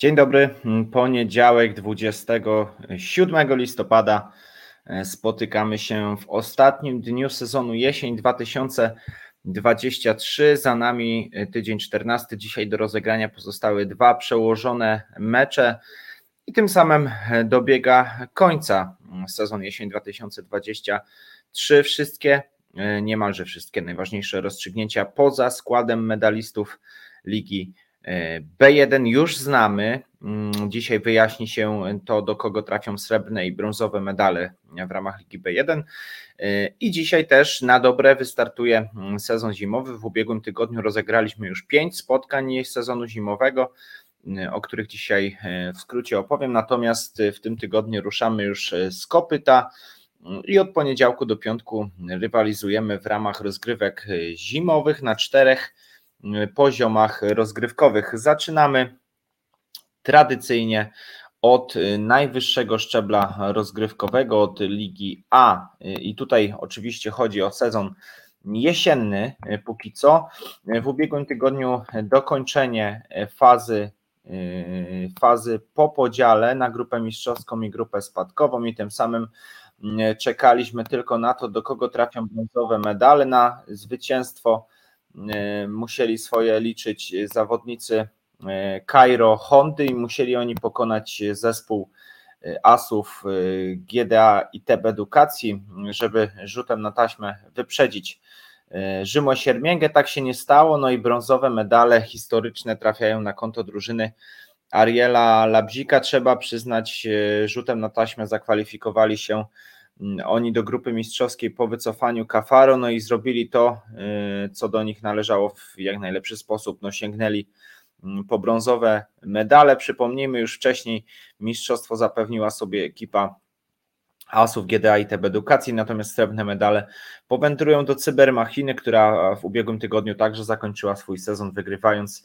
Dzień dobry, poniedziałek 27 listopada. Spotykamy się w ostatnim dniu sezonu jesień 2023. Za nami tydzień 14. Dzisiaj do rozegrania pozostały dwa przełożone mecze i tym samym dobiega końca sezon jesień 2023. Wszystkie, niemalże wszystkie najważniejsze rozstrzygnięcia poza składem medalistów Ligi B1 już znamy. Mm, dzisiaj wyjaśni się to, do kogo trafią srebrne i brązowe medale w ramach Ligi B1. I dzisiaj też na dobre wystartuje mm, sezon zimowy. W ubiegłym tygodniu rozegraliśmy już pięć spotkań sezonu zimowego, mm, o których dzisiaj e, w skrócie opowiem. Natomiast w tym tygodniu ruszamy już e, z kopyta. I od poniedziałku do piątku rywalizujemy w ramach rozgrywek e, zimowych na czterech poziomach rozgrywkowych. Zaczynamy tradycyjnie od najwyższego szczebla rozgrywkowego, od Ligi A. I tutaj oczywiście chodzi o sezon jesienny póki co. W ubiegłym tygodniu dokończenie fazy fazy po podziale na grupę mistrzowską i grupę spadkową i tym samym czekaliśmy tylko na to, do kogo trafią brązowe medale na zwycięstwo musieli swoje liczyć zawodnicy Cairo e, Hondy i musieli oni pokonać zespół e, asów GDA i TEB Edukacji, żeby rzutem na taśmę wyprzedzić Rzymo Siermięgę. Tak się nie stało, no i brązowe medale historyczne trafiają na konto drużyny Ariela Labzika. Trzeba przyznać, rzutem na taśmę zakwalifikowali się oni do grupy mistrzowskiej po wycofaniu Kafaro, no i zrobili to, y, co do nich należało w jak najlepszy sposób. No, sięgnęli mm, po brązowe medale. Przypomnijmy, już wcześniej mistrzostwo zapewniła sobie ekipa Asów GDA i TB Edukacji, natomiast srebrne medale powędrują do Cybermachiny, która w ubiegłym tygodniu także zakończyła swój sezon, wygrywając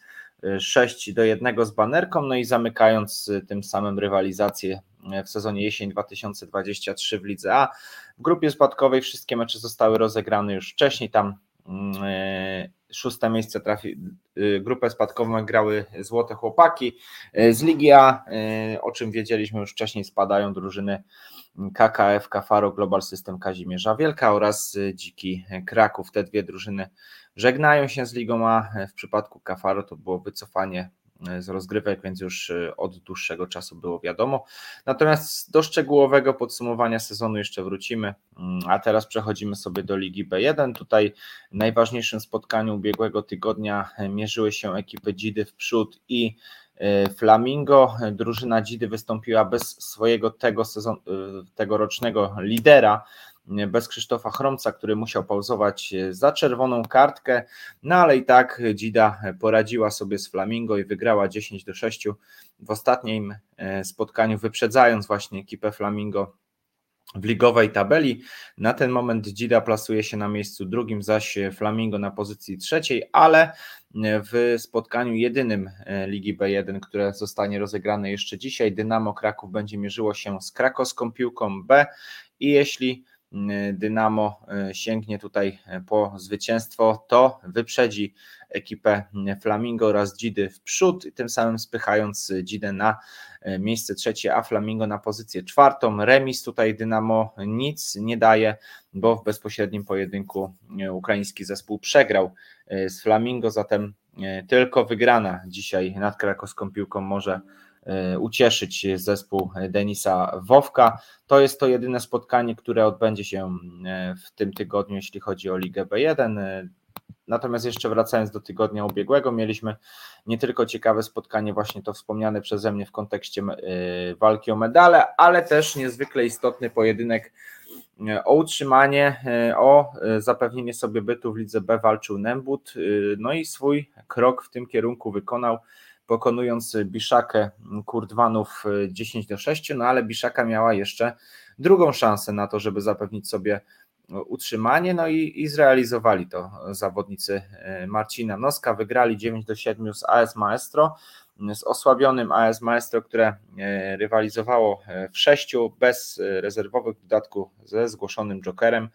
6 y, do 1 z banerką, no i zamykając y, tym samym rywalizację w sezonie jesień 2023 w Lidze A. W grupie spadkowej wszystkie mecze zostały rozegrane już wcześniej, tam mm, e, szóste miejsce trafi, e, grupę spadkową grały Złote Chłopaki. E, z Ligi A, o czym wiedzieliśmy już wcześniej, spadają drużyny KKF, Kafaro, Global System Kazimierza Wielka oraz Dziki Kraków. Te dwie drużyny żegnają się z Ligą A. W przypadku Kafaro to było wycofanie z rozgrywek, więc już y, od dłuższego czasu było wiadomo. Natomiast do szczegółowego podsumowania sezonu jeszcze wrócimy, mm, a teraz przechodzimy sobie do Ligi B1. Tutaj w najważniejszym spotkaniu ubiegłego tygodnia e, mierzyły się ekipy Dzidy w przód i e, Flamingo. Drużyna Dzidy wystąpiła bez swojego tego sezon, tegorocznego lidera, bez Krzysztofa Chromca, który musiał pauzować e, za czerwoną kartkę, no ale i tak Dzida poradziła sobie z Flamingo i wygrała 10 do 6 w ostatnim e, spotkaniu, wyprzedzając właśnie ekipę Flamingo w ligowej tabeli. Na ten moment Dzida plasuje się na miejscu drugim, zaś Flamingo na pozycji trzeciej, ale w spotkaniu jedynym e, Ligi B1, które zostanie rozegrane jeszcze dzisiaj, Dynamo Kraków będzie mierzyło się z krakowską piłką B i jeśli Dynamo e, sięgnie tutaj e, po zwycięstwo, to wyprzedzi ekipę Flamingo oraz Dzidy w przód, tym samym spychając Dzidę na miejsce trzecie, a Flamingo na pozycję czwartą. Remis tutaj Dynamo nic nie daje, bo w bezpośrednim pojedynku ukraiński zespół przegrał z Flamingo, zatem tylko wygrana dzisiaj nad krakowską piłką może ucieszyć zespół Denisa Wowka. To jest to jedyne spotkanie, które odbędzie się e, w tym tygodniu, jeśli chodzi o Ligę B1. E, natomiast jeszcze wracając do tygodnia ubiegłego, mieliśmy nie tylko ciekawe spotkanie, właśnie to wspomniane przeze mnie w kontekście walki o medale, ale też niezwykle istotny pojedynek o utrzymanie, o zapewnienie sobie bytu w Lidze B walczył Nembut, no i swój krok w tym kierunku wykonał pokonując Biszakę Kurdwanów 10 do 6, no ale Biszaka miała jeszcze drugą szansę na to, żeby zapewnić sobie utrzymanie, no i, i zrealizowali to zawodnicy Marcina Noska, wygrali 9 do 7 z AS Maestro, z osłabionym AS Maestro, które e, rywalizowało e, w sześciu, bez e, rezerwowych, w dodatku ze zgłoszonym jokerem.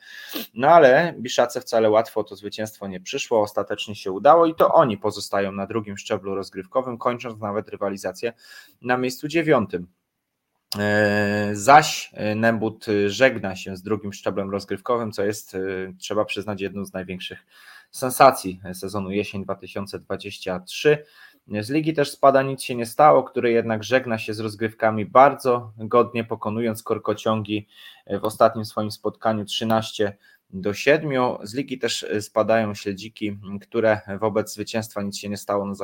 No ale Biszace wcale łatwo to zwycięstwo nie przyszło, ostatecznie się udało i to oni pozostają na drugim szczeblu rozgrywkowym, kończąc nawet rywalizację na miejscu dziewiątym. Zaś Nembut żegna się z drugim szczeblem rozgrywkowym, co jest, trzeba przyznać, jedną z największych sensacji sezonu jesień 2023. Z ligi też spada nic się nie stało, który jednak żegna się z rozgrywkami bardzo godnie, pokonując korkociągi w ostatnim swoim spotkaniu 13 do 7. Z ligi też spadają śledziki, które wobec zwycięstwa nic się nie stało na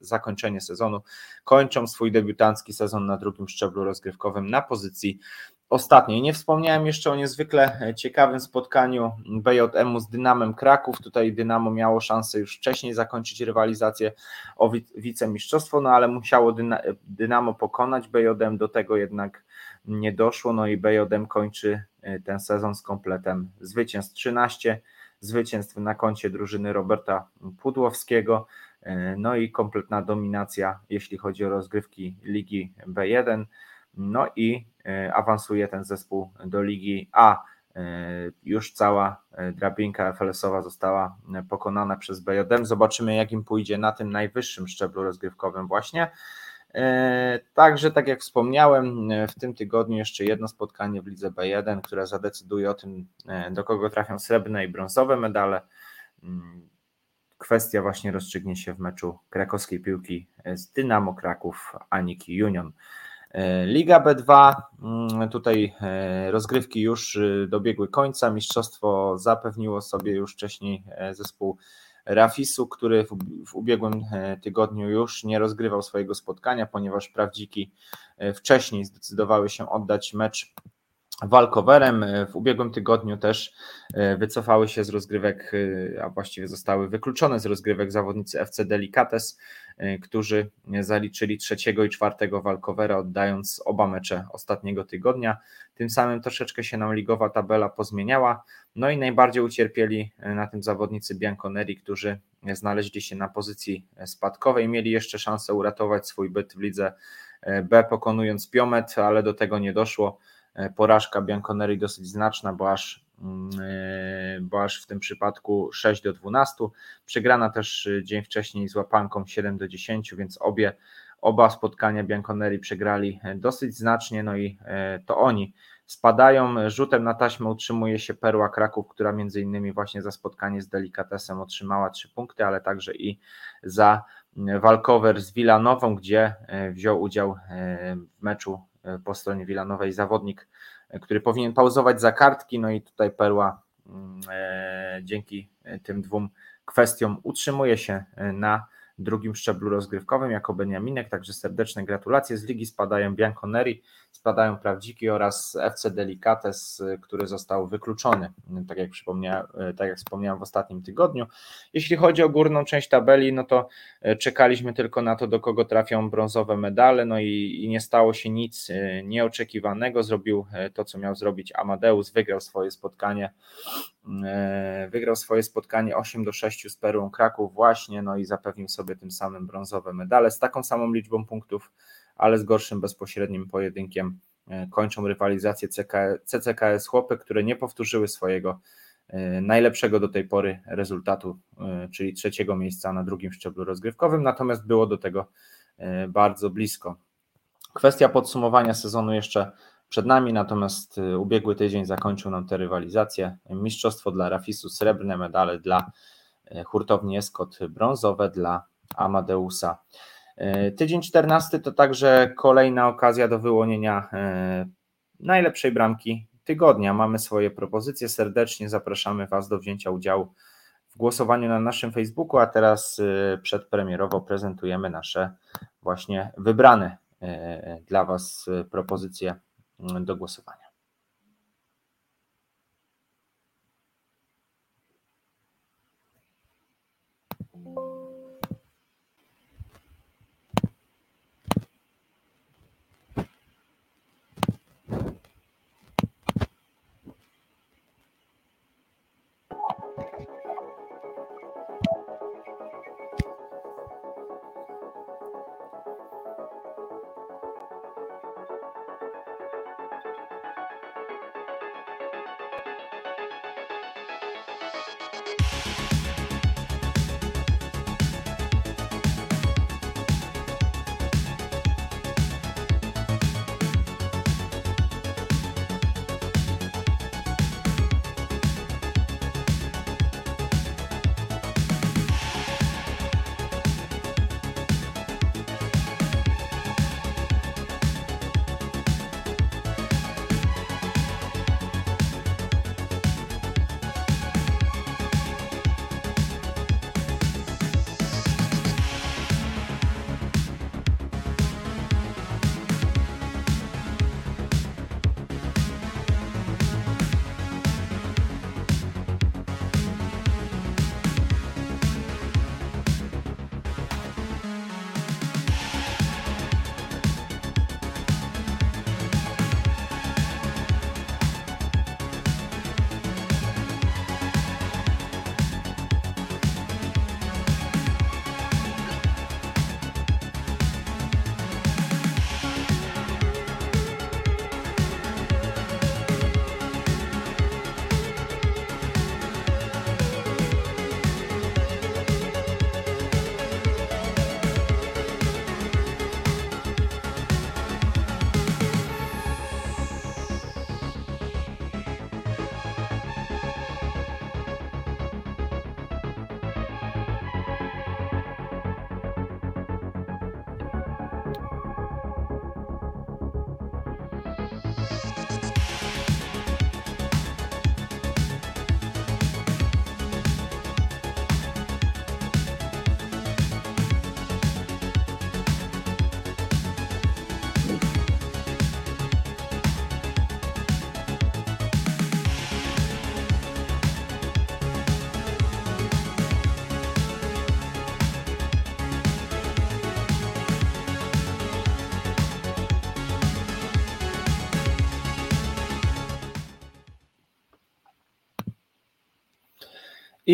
zakończenie sezonu. Kończą swój debiutancki sezon na drugim szczeblu rozgrywkowym na pozycji ostatniej. Nie wspomniałem jeszcze o niezwykle ciekawym spotkaniu BJM z Dynamem Kraków. Tutaj Dynamo miało szansę już wcześniej zakończyć rywalizację o wicemistrzostwo, no ale musiało Dynamo pokonać BJM, do tego jednak nie doszło, no i BJM kończy e, ten sezon z kompletem zwycięstw 13, zwycięstw na koncie drużyny Roberta Pudłowskiego, e, no i kompletna dominacja, jeśli chodzi o rozgrywki Ligi B1, no i e, awansuje ten zespół do Ligi A. Już cała drabinka FLS-owa została pokonana przez BJM. Zobaczymy, jak im pójdzie na tym najwyższym szczeblu rozgrywkowym właśnie. E, także, tak jak wspomniałem, e, w tym tygodniu jeszcze jedno spotkanie w Lidze B1, które zadecyduje o tym, e, do kogo trafią srebrne i brązowe medale. Mm, kwestia właśnie rozstrzygnie się w meczu krakowskiej piłki z Dynamo Kraków Aniki Union. Liga B2, mm, tutaj rozgrywki już dobiegły końca. Mistrzostwo zapewniło sobie już wcześniej zespół Rafisu, który w, ubiegłym e, tygodniu już nie rozgrywał swojego spotkania, ponieważ prawdziki e, wcześniej zdecydowały się oddać mecz walkowerem. E, w ubiegłym tygodniu też wycofały się z rozgrywek, a właściwie zostały wykluczone z rozgrywek zawodnicy FC Delicates, którzy zaliczyli trzeciego i czwartego walkowera, oddając oba mecze ostatniego tygodnia. Tym samym troszeczkę się nam ligowa tabela pozmieniała. No i najbardziej ucierpieli e, na tym zawodnicy Bianconeri, którzy znaleźli się na pozycji spadkowej, mieli jeszcze szansę uratować swój byt w lidze e, B, pokonując Piomet, ale do tego nie doszło. E, porażka Bianconeri dosyć znaczna, bo aż, mm, bo aż w tym przypadku 6 do 12. Przegrana też dzień wcześniej z łapanką 7 do 10, więc obie, oba spotkania Bianconeri przegrali dosyć znacznie, no i to oni spadają. Rzutem na taśmę utrzymuje się Perła Kraków, która między innymi właśnie za spotkanie z Delikatesem otrzymała trzy punkty, ale także i za walkover z Wilanową, gdzie e, wziął udział e, w meczu e, po stronie Wilanowej zawodnik, który powinien pauzować za kartki, no i tutaj Perła mm, dzięki tym dwóm kwestiom utrzymuje się na drugim szczeblu rozgrywkowym jako Beniaminek, także serdeczne gratulacje. Z ligi spadają Bianconeri, spadają Prawdziki oraz FC Delicates, który został wykluczony, tak jak, tak jak wspomniałem w ostatnim tygodniu. Jeśli chodzi o górną część tabeli, no to e, czekaliśmy tylko na to, do kogo trafią brązowe medale, no i, i nie stało się nic e, nieoczekiwanego. Zrobił e, to, co miał zrobić Amadeus, wygrał swoje spotkanie wygrał swoje spotkanie 8 do 6 z Perłą Kraków właśnie, no i zapewnił sobie tym samym brązowe medale z taką samą liczbą punktów ale z gorszym bezpośrednim pojedynkiem e, kończą rywalizację CCKS Chłopy, które nie powtórzyły swojego e, najlepszego do tej pory rezultatu, e, czyli trzeciego miejsca na drugim szczeblu rozgrywkowym, natomiast było do tego bardzo blisko. Kwestia podsumowania sezonu jeszcze przed nami, natomiast ubiegły tydzień zakończył nam tę rywalizację. Mistrzostwo dla Rafisu, srebrne medale dla hurtowni Eskot, brązowe dla Amadeusa. E, tydzień 14 to także kolejna okazja do wyłonienia najlepszej bramki tygodnia. Mamy swoje propozycje. Serdecznie zapraszamy Was do wzięcia udziału w głosowaniu na naszym Facebooku, a teraz przedpremierowo prezentujemy nasze właśnie wybrane dla Was propozycje do głosowania.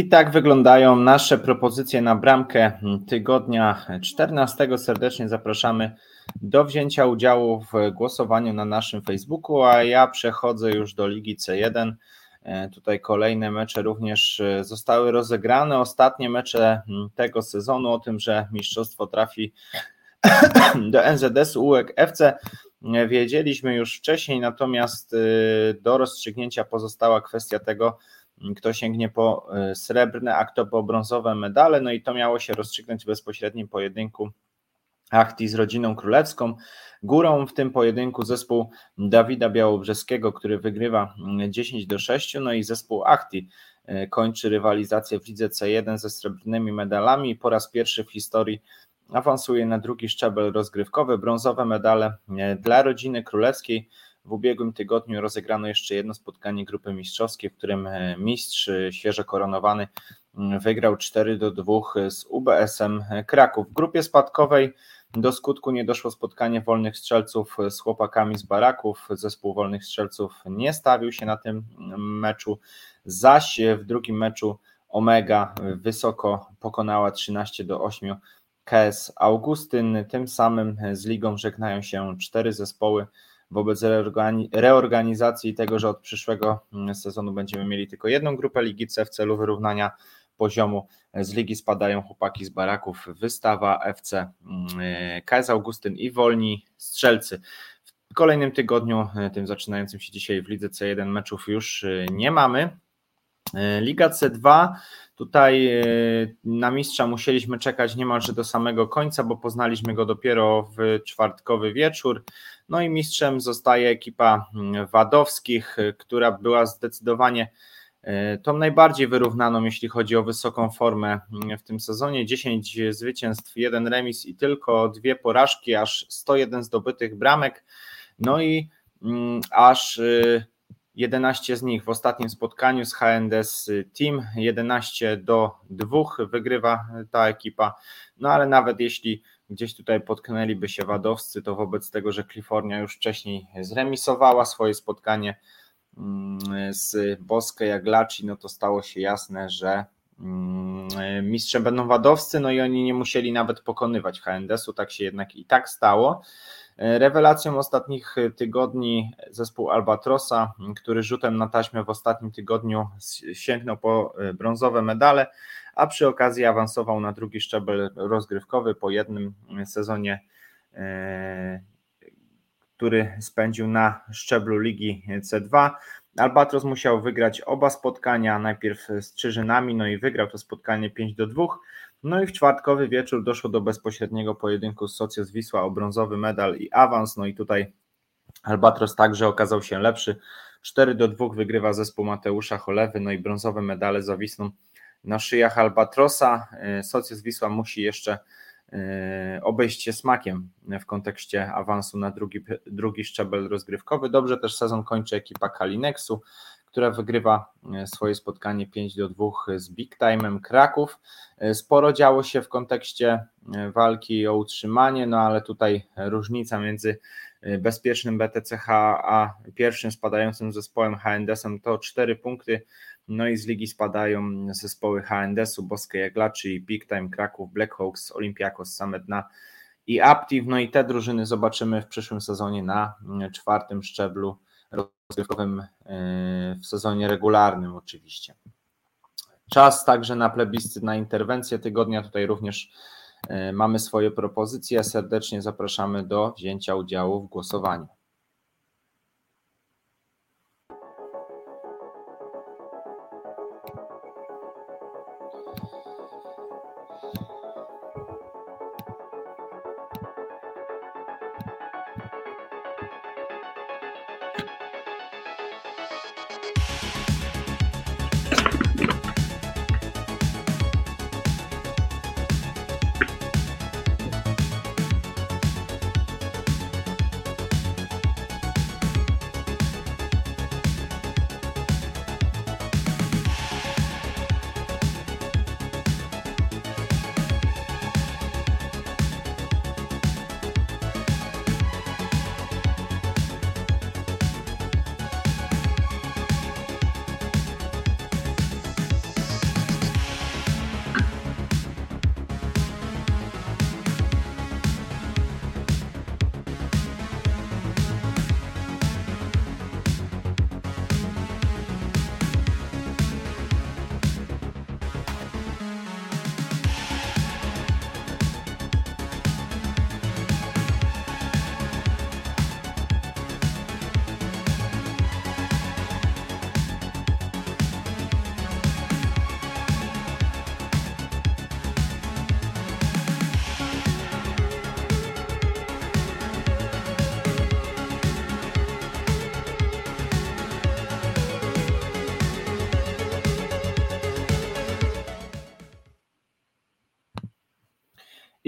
I tak wyglądają nasze propozycje na bramkę tygodnia 14. Serdecznie zapraszamy do wzięcia udziału w głosowaniu na naszym Facebooku, a ja przechodzę już do Ligi C1. E, tutaj kolejne mecze również e, zostały rozegrane. Ostatnie mecze tego sezonu o tym, że mistrzostwo trafi do NZS UEK FC wiedzieliśmy już wcześniej, natomiast e, do rozstrzygnięcia pozostała kwestia tego, kto sięgnie po srebrne, a kto po brązowe medale. No i to miało się rozstrzygnąć w bezpośrednim pojedynku Achti z rodziną królewską. Górą w tym pojedynku zespół Dawida Białobrzeskiego, który wygrywa 10 do 6, no i zespół Achti e, kończy rywalizację w lidze C1 ze srebrnymi medalami. Po raz pierwszy w historii awansuje na drugi szczebel rozgrywkowy. Brązowe medale e, dla rodziny królewskiej. W ubiegłym tygodniu rozegrano jeszcze jedno spotkanie grupy mistrzowskiej, w którym e, mistrz świeżo koronowany wygrał 4 do 2 z UBS-em Kraków. W grupie spadkowej do skutku nie doszło spotkanie wolnych strzelców z chłopakami z baraków. Zespół wolnych strzelców nie stawił się na tym meczu, zaś w drugim meczu Omega wysoko pokonała 13 do 8 KS Augustyn. Tym samym z ligą żegnają się cztery zespoły wobec reorganizacji tego, że od przyszłego sezonu będziemy mieli tylko jedną grupę Ligi C w celu wyrównania poziomu z ligi spadają chłopaki z baraków Wystawa, FC mm, KS Augustyn i Wolni Strzelcy. W kolejnym tygodniu, e, tym zaczynającym się dzisiaj w lidze C1 meczów już e, nie mamy. E, Liga C2, tutaj na mistrza musieliśmy czekać niemalże do samego końca, bo poznaliśmy go dopiero w czwartkowy wieczór. No i mistrzem zostaje ekipa mm, Wadowskich, która była zdecydowanie E, tą najbardziej wyrównaną, jeśli chodzi o wysoką formę mm, w tym sezonie. 10 zwycięstw, jeden remis i tylko dwie porażki, aż 101 zdobytych bramek. No i mm, aż 11 y, z nich w ostatnim spotkaniu z HNDS Team, 11 do 2 wygrywa ta ekipa. No ale nawet jeśli gdzieś tutaj potknęliby się wadowscy, to wobec tego, że Kalifornia już wcześniej zremisowała swoje spotkanie Mm, z Boskiej Jaglaci, no to stało się jasne, że mm, mistrzem będą wadowscy, no i oni nie musieli nawet pokonywać HNDS-u, tak się jednak i tak stało. Rewelacją ostatnich tygodni zespół Albatrosa, który rzutem na taśmę w ostatnim tygodniu sięgnął po brązowe medale, a przy okazji awansował na drugi szczebel rozgrywkowy po jednym sezonie e, który spędził na szczeblu Ligi C2. Albatros musiał wygrać oba spotkania, najpierw z Czyżynami, no i wygrał to spotkanie 5 do 2. No i w czwartkowy wieczór doszło do bezpośredniego pojedynku z Wisła o brązowy medal i awans. No i tutaj Albatros także okazał się lepszy. 4 do 2 wygrywa zespół Mateusza Cholewy, no i brązowe medale zawisną na szyjach Albatrosa. Socios Wisła musi jeszcze E, obejść się smakiem w kontekście awansu na drugi, drugi szczebel rozgrywkowy. Dobrze też sezon kończy ekipa Kalinexu, która wygrywa e, swoje spotkanie 5 do 2 z Big Time'em Kraków. E, sporo działo się w kontekście walki o utrzymanie, no ale tutaj różnica między bezpiecznym BTCH a pierwszym spadającym zespołem HNDS-em to 4 punkty no i z ligi spadają zespoły HNDS-u, Boskie Jaglaczy, Big Time, Kraków, Blackhawks, Olympiakos, Samedna i Aptiv. No i te drużyny zobaczymy w przyszłym sezonie na czwartym szczeblu rozgrywkowym e, w sezonie regularnym oczywiście. Czas także na plebiscyt, na interwencję tygodnia. Tutaj również e, mamy swoje propozycje. Serdecznie zapraszamy do wzięcia udziału w głosowaniu.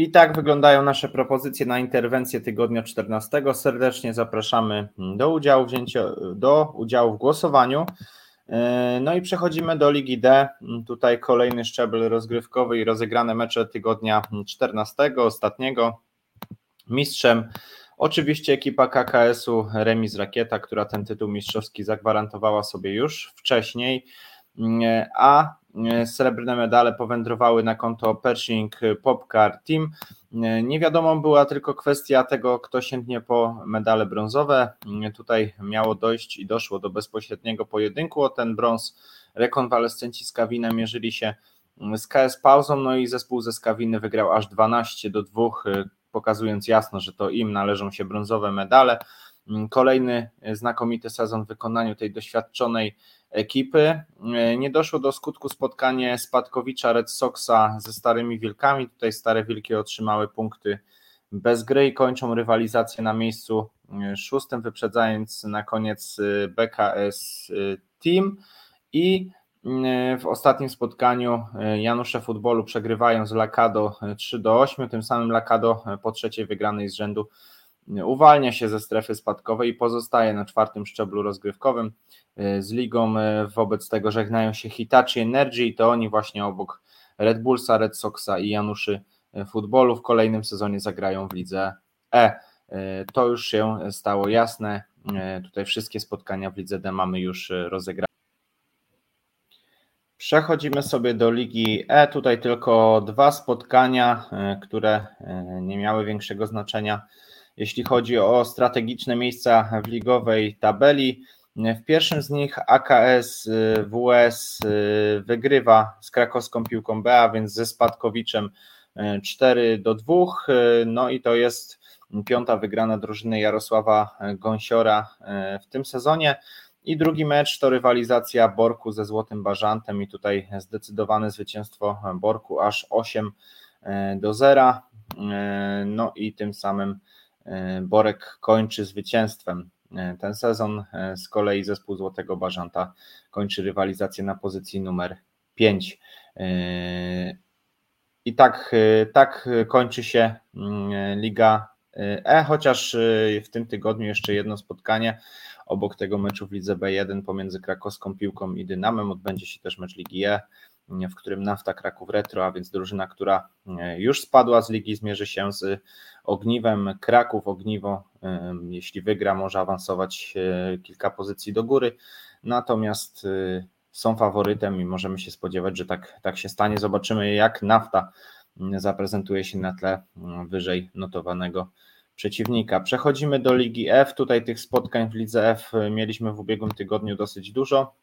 I tak wyglądają nasze propozycje na interwencję tygodnia 14. Serdecznie zapraszamy do udziału, do udziału w głosowaniu. No i przechodzimy do Ligi D. Tutaj kolejny szczebel rozgrywkowy i rozegrane mecze tygodnia 14, ostatniego. Mistrzem oczywiście ekipa KKS-u Remis Rakieta, która ten tytuł mistrzowski zagwarantowała sobie już wcześniej, a srebrne medale powędrowały na konto Pershing Popcar Team. Nie wiadomą była tylko kwestia tego, kto sięgnie po medale brązowe. Tutaj miało dojść i doszło do bezpośredniego pojedynku o ten brąz. Rekonwalescenci z Kawinem mierzyli się z KS Pauzą, no i zespół ze Skawiny wygrał aż 12 do 2, pokazując jasno, że to im należą się brązowe medale. Kolejny znakomity sezon w wykonaniu tej doświadczonej ekipy. Nie doszło do skutku spotkanie Spadkowicza Red Soxa ze Starymi Wilkami. Tutaj Stare Wilki otrzymały punkty bez gry i kończą rywalizację na miejscu szóstym, wyprzedzając na koniec BKS Team i w ostatnim spotkaniu Janusze Futbolu przegrywają z Lakado 3 do 8, tym samym Lakado po trzeciej wygranej z rzędu uwalnia się ze strefy spadkowej i pozostaje na czwartym szczeblu rozgrywkowym z ligą. Wobec tego żegnają się Hitachi Energy i to oni właśnie obok Red Bullsa, Red Soxa i Januszy Futbolu w kolejnym sezonie zagrają w lidze E. To już się stało jasne. Tutaj wszystkie spotkania w lidze D mamy już rozegrane. Przechodzimy sobie do Ligi E. Tutaj tylko dwa spotkania, które nie miały większego znaczenia jeśli chodzi o strategiczne miejsca w ligowej tabeli. W pierwszym z nich AKS WS wygrywa z krakowską piłką B, a więc ze Spadkowiczem 4 do 2. No i to jest piąta wygrana drużyny Jarosława Gąsiora w tym sezonie. I drugi mecz to rywalizacja Borku ze Złotym Bażantem i tutaj zdecydowane zwycięstwo Borku aż 8 do 0. No i tym samym Borek kończy zwycięstwem e, ten sezon. E, z kolei zespół Złotego Bażanta kończy rywalizację na pozycji numer 5. I tak, tak kończy się mm, Liga E, chociaż w tym tygodniu jeszcze jedno spotkanie obok tego meczu w Lidze B1 pomiędzy krakowską piłką i Dynamem odbędzie się też mecz Ligi E, w którym Nafta Kraków Retro, a więc drużyna, która już spadła z ligi, zmierzy się z Ogniwem Kraków. Ogniwo, jeśli wygra, może awansować e, kilka pozycji do góry, natomiast e, są faworytem i możemy się spodziewać, że tak, tak się stanie. Zobaczymy, jak Nafta zaprezentuje się na tle wyżej notowanego przeciwnika. Przechodzimy do Ligi F. Tutaj tych spotkań w Lidze F mieliśmy w ubiegłym tygodniu dosyć dużo.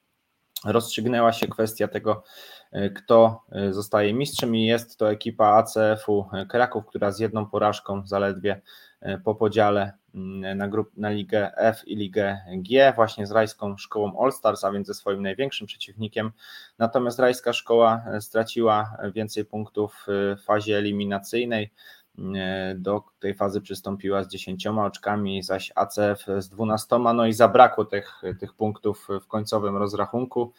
Rozstrzygnęła się kwestia tego, E, kto e, zostaje mistrzem i jest to ekipa ACF-u Kraków, która z jedną porażką zaledwie e, po podziale mm, na, grup, na Ligę F i Ligę G, właśnie z Rajską Szkołą All Stars, a więc ze swoim największym przeciwnikiem. Natomiast Rajska Szkoła straciła więcej punktów w fazie eliminacyjnej. Do tej fazy przystąpiła z 10 oczkami, zaś ACF z 12, no i zabrakło tych, tych punktów w końcowym rozrachunku.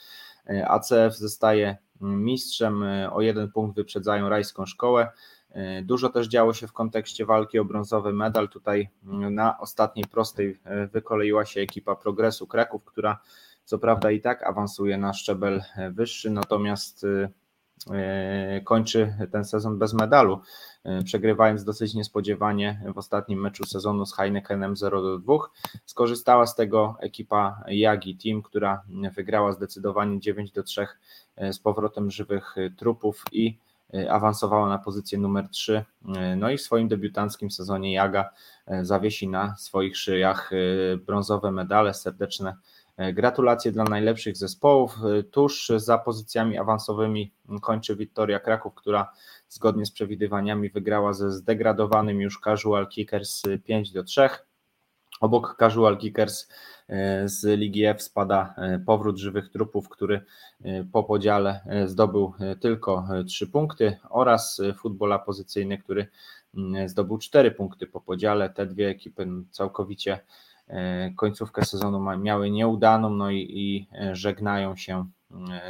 ACF zostaje mistrzem, e, o jeden punkt wyprzedzają rajską szkołę. E, dużo też działo się w kontekście walki o brązowy medal. Tutaj mm, na ostatniej prostej e, wykoleiła się ekipa Progresu Kraków, która co prawda i tak awansuje na szczebel wyższy, natomiast kończy ten sezon bez medalu, przegrywając dosyć niespodziewanie w ostatnim meczu sezonu z Heinekenem 0 do 2. Skorzystała z tego ekipa Jagi Team, która wygrała zdecydowanie 9 do 3 z powrotem żywych trupów i awansowała na pozycję numer 3. No i w swoim debiutanckim sezonie Jaga zawiesi na swoich szyjach brązowe medale. Serdeczne gratulacje dla najlepszych zespołów. Tuż za pozycjami awansowymi kończy Wiktoria Kraków, która zgodnie z przewidywaniami wygrała ze zdegradowanym już Casual Kickers 5 do 3. Obok Casual Kickers e, z Ligi F spada e, powrót żywych trupów, który e, po podziale zdobył tylko 3 punkty oraz futbola pozycyjny, który zdobył 4 punkty po podziale. Te dwie ekipy całkowicie końcówkę sezonu miały nieudaną, no i, i żegnają się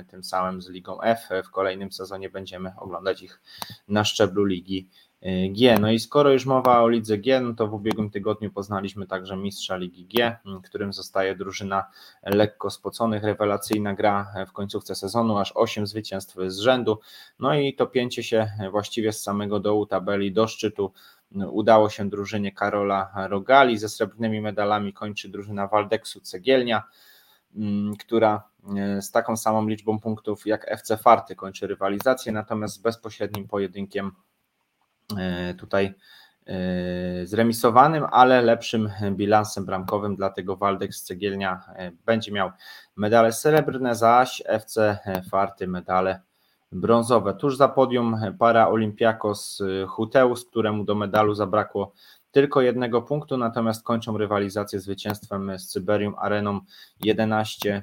tym samym z Ligą F. W kolejnym sezonie będziemy oglądać ich na szczeblu Ligi G. No i skoro już mowa o lidze G, no to w ubiegłym tygodniu poznaliśmy także mistrza Ligi G, którym zostaje drużyna lekko spoconych. Rewelacyjna gra w końcówce sezonu, aż 8 zwycięstw z rzędu. No i to pięcie się właściwie z samego dołu tabeli do szczytu udało się drużynie Karola Rogali. Ze srebrnymi medalami kończy drużyna Waldeksu Cegielnia, która z taką samą liczbą punktów jak FC Farty kończy rywalizację, natomiast z bezpośrednim pojedynkiem E, tutaj e, zremisowanym, ale lepszym bilansem bramkowym, dlatego Waldek z Cegielnia e, będzie miał medale srebrne, zaś FC Farty medale brązowe. Tuż za podium para Olympiakos Huteus, któremu do medalu zabrakło tylko jednego punktu, natomiast kończą rywalizację zwycięstwem z Cyberium Areną 11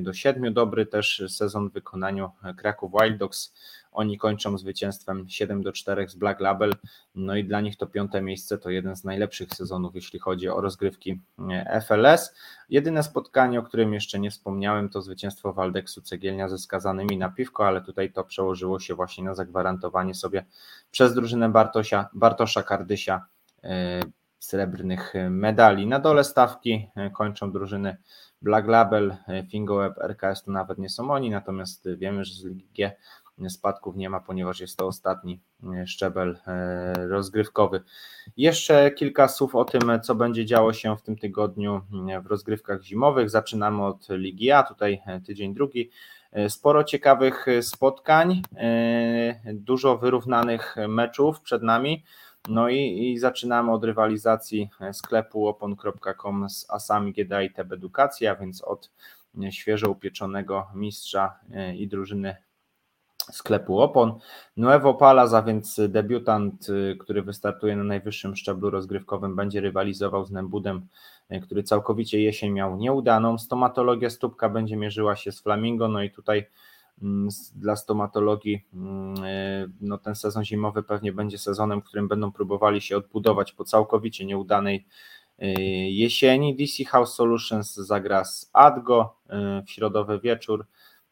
do 7. Dobry też sezon w wykonaniu Kraków Wild Dogs oni kończą zwycięstwem 7 do 4 z Black Label. No i dla nich to piąte miejsce to jeden z najlepszych sezonów, jeśli chodzi o rozgrywki e, FLS. Jedyne spotkanie, o którym jeszcze nie wspomniałem, to zwycięstwo Waldeksu Cegielnia ze skazanymi na piwko, ale tutaj to przełożyło się właśnie na zagwarantowanie sobie przez drużynę Bartosia, Bartosza Kardysia e, srebrnych medali. Na dole stawki e, kończą drużyny Black Label, Fingoweb, RKS to nawet nie są oni, natomiast wiemy, że z Ligi spadków nie ma, ponieważ jest to ostatni e, szczebel e, rozgrywkowy. Jeszcze kilka słów o tym, co będzie działo się w tym tygodniu e, w rozgrywkach zimowych. Zaczynamy od Ligi A, tutaj tydzień drugi. Sporo ciekawych spotkań, dużo wyrównanych meczów przed nami. No i, i zaczynamy od rywalizacji sklepu opon.com z Asami GDA i TB Edukacja, więc od świeżo upieczonego mistrza i drużyny sklepu opon. Nuevo Palaz, a więc debiutant, y, który wystartuje na najwyższym szczeblu rozgrywkowym, będzie rywalizował z Nembudem, y, który całkowicie jesień miał nieudaną. Stomatologia stópka będzie mierzyła się z Flamingo, no i tutaj mm, dla stomatologii mm, y, no ten sezon zimowy pewnie będzie sezonem, w którym będą próbowali się odbudować po całkowicie nieudanej jesieni. DC House Solutions zagra z Adgo w środowy wieczór.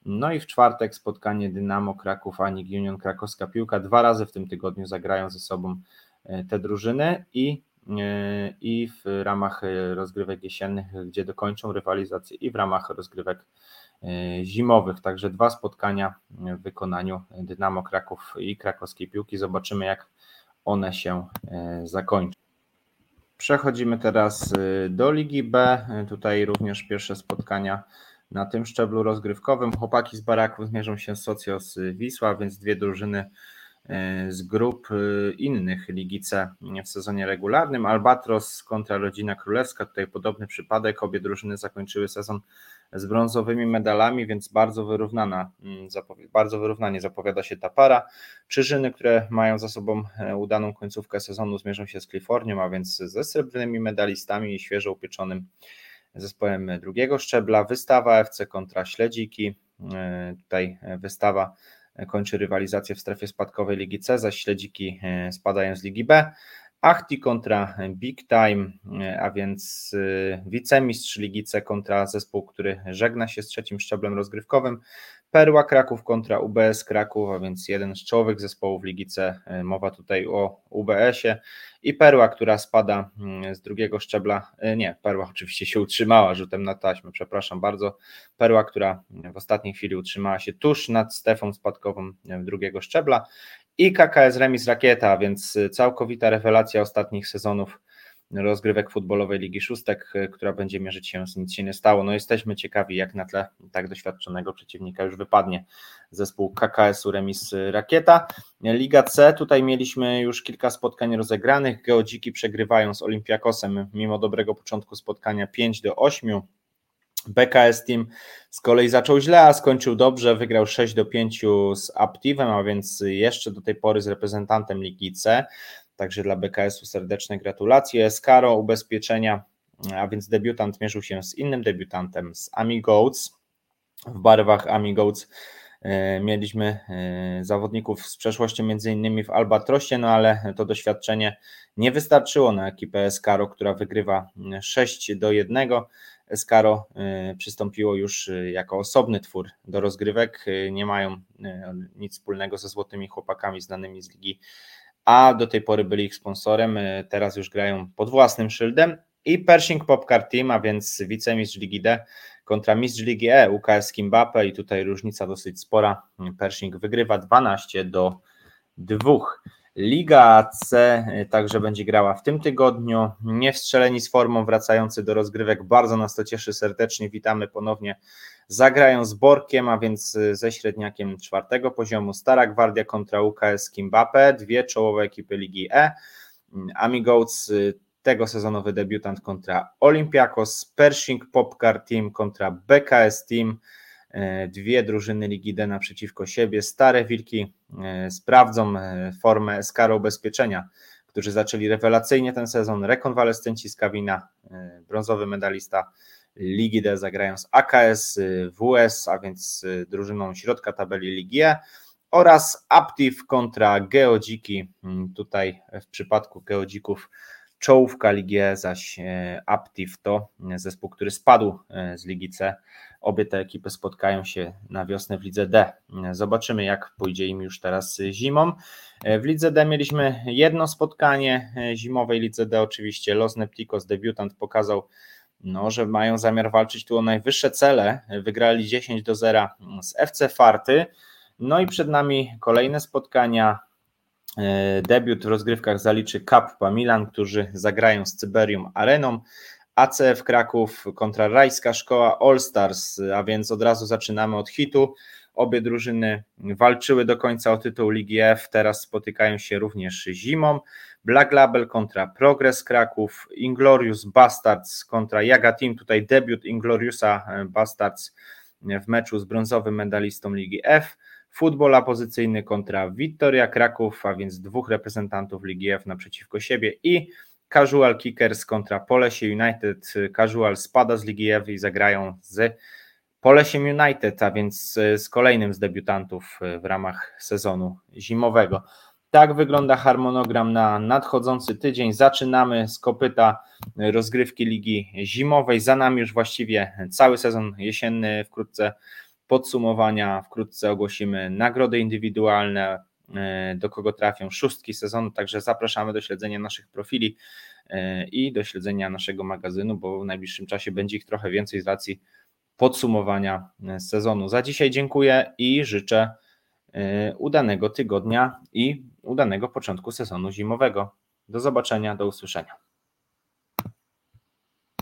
No i w czwartek spotkanie Dynamo Kraków, Anik Union Krakowska Piłka. Dwa razy w tym tygodniu zagrają ze sobą e, te drużyny i, e, i w ramach e, rozgrywek jesiennych, gdzie dokończą rywalizację i w ramach rozgrywek zimowych. Także dwa spotkania w wykonaniu Dynamo Kraków i Krakowskiej Piłki. Zobaczymy jak one się zakończą. Przechodzimy teraz do Ligi B. Tutaj również pierwsze spotkania na tym szczeblu rozgrywkowym. Chłopaki z baraków zmierzą się z Socios Wisła, więc dwie drużyny e, z grup e, innych Ligi C w sezonie regularnym. Albatros kontra Rodzina Królewska, tutaj podobny przypadek. Obie drużyny zakończyły sezon z brązowymi medalami, więc bardzo wyrównana, mm, bardzo wyrównanie zapowiada się ta para. Czyżyny, które mają za sobą e, udaną końcówkę sezonu, zmierzą się z Kalifornią, a więc ze srebrnymi medalistami i świeżo upieczonym zespołem drugiego szczebla. Wystawa FC kontra Śledziki. E, tutaj wystawa kończy rywalizację w strefie spadkowej Ligi C, zaś Śledziki e, spadają z Ligi B. Achti kontra Big Time, e, a więc wicemistrz Ligi C kontra zespół, który żegna się z trzecim szczeblem rozgrywkowym. Perła Kraków kontra UBS Kraków, a więc jeden z czołowych zespołów Ligi C. E, mowa tutaj o UBS-ie i Perła, która spada mm, z drugiego szczebla. E, nie, Perła oczywiście się utrzymała rzutem na taśmę, przepraszam bardzo. Perła, która w ostatniej chwili utrzymała się tuż nad strefą spadkową e, drugiego szczebla i KKS Remis Rakieta, więc całkowita rewelacja ostatnich sezonów rozgrywek futbolowej Ligi Szóstek, e, która będzie mierzyć się z nic się nie stało. No jesteśmy ciekawi, jak na tle tak doświadczonego przeciwnika już wypadnie zespół KKS-u Remis Rakieta. Liga C, tutaj mieliśmy już kilka spotkań rozegranych. Geodziki przegrywają z Olympiakosem mimo dobrego początku spotkania 5 do 8. BKS Team z kolei zaczął źle, a skończył dobrze, wygrał 6 do 5 z Aptivem, a więc jeszcze do tej pory z reprezentantem Ligi C. Także dla BKS-u serdeczne gratulacje. Skaro ubezpieczenia, a więc debiutant mierzył się z innym debiutantem, z Amigoats. W barwach Amigoats e, mieliśmy e, zawodników z przeszłości między innymi w Albatrosie, no ale to doświadczenie nie wystarczyło na ekipę Skaro, która wygrywa 6 do 1. Skaro e, przystąpiło już jako osobny twór do rozgrywek. Nie mają nic wspólnego ze złotymi chłopakami znanymi z Ligi a do tej pory byli ich sponsorem, teraz już grają pod własnym szyldem. I Pershing Popcar Team, a więc wicemistrz Ligi D kontra mistrz Ligi E, UKS Kimbape i tutaj różnica dosyć spora. Pershing wygrywa 12 do 2. Liga C także będzie grała w tym tygodniu. Nie wstrzeleni z formą, wracający do rozgrywek. Bardzo nas to cieszy serdecznie. Witamy ponownie. Zagrają z Borkiem, a więc ze średniakiem czwartego poziomu. Stara Gwardia kontra UKS Kimbape. Dwie czołowe ekipy Ligi E. Amigoats tego sezonowy debiutant kontra Olympiakos, Pershing Popcar Team kontra BKS Team. E, dwie drużyny Ligi D naprzeciwko siebie. Stare Wilki e, sprawdzą e, formę Skaro Ubezpieczenia, którzy zaczęli rewelacyjnie ten sezon. Rekonwalescenci z Kawina, brązowy medalista Ligi D zagrają z AKS WS, a więc drużyną środka tabeli Ligi E oraz Aptiv kontra Geodziki. Mm, tutaj w przypadku Geodzików czołówka Ligi E, zaś Aptiv to zespół, który spadł z Ligi C Obie te ekipy spotkają się na wiosnę w Lidze D. Zobaczymy, jak pójdzie im już teraz zimą. W Lidze D mieliśmy jedno spotkanie zimowej Lidze D, oczywiście Los Neptikos, debiutant, pokazał, no, że mają zamiar walczyć tu o najwyższe cele. Wygrali 10 do 0 z FC Farty. No i przed nami kolejne spotkania. Debiut w rozgrywkach zaliczy Kappa Milan, którzy zagrają z Cyberium Areną. ACF Kraków kontra Rajska Szkoła All Stars, a więc od razu zaczynamy od hitu. Obie drużyny walczyły do końca o tytuł Ligi F, teraz spotykają się również zimą. Black Label kontra Progress Kraków, Inglorious Bastards kontra Jaga Team, tutaj debiut Ingloriousa e, Bastards w meczu z brązowym medalistą Ligi F. Futbol pozycyjny kontra Wittoria Kraków, a więc dwóch reprezentantów Ligi F naprzeciwko siebie i Casual Kickers kontra Polesie United. Casual spada z Ligi F i zagrają z Polesiem United, a więc z kolejnym z debiutantów w ramach sezonu zimowego. Tak wygląda harmonogram na nadchodzący tydzień. Zaczynamy z kopyta rozgrywki Ligi Zimowej. Za nami już właściwie cały sezon jesienny. Wkrótce podsumowania, wkrótce ogłosimy nagrody indywidualne, E, do kogo trafią szóstki sezonu, także zapraszamy do śledzenia naszych profili e, i do śledzenia naszego magazynu, bo w najbliższym czasie będzie ich trochę więcej z racji podsumowania e, sezonu. Za dzisiaj dziękuję i życzę udanego tygodnia i udanego początku sezonu zimowego. Do zobaczenia, do usłyszenia.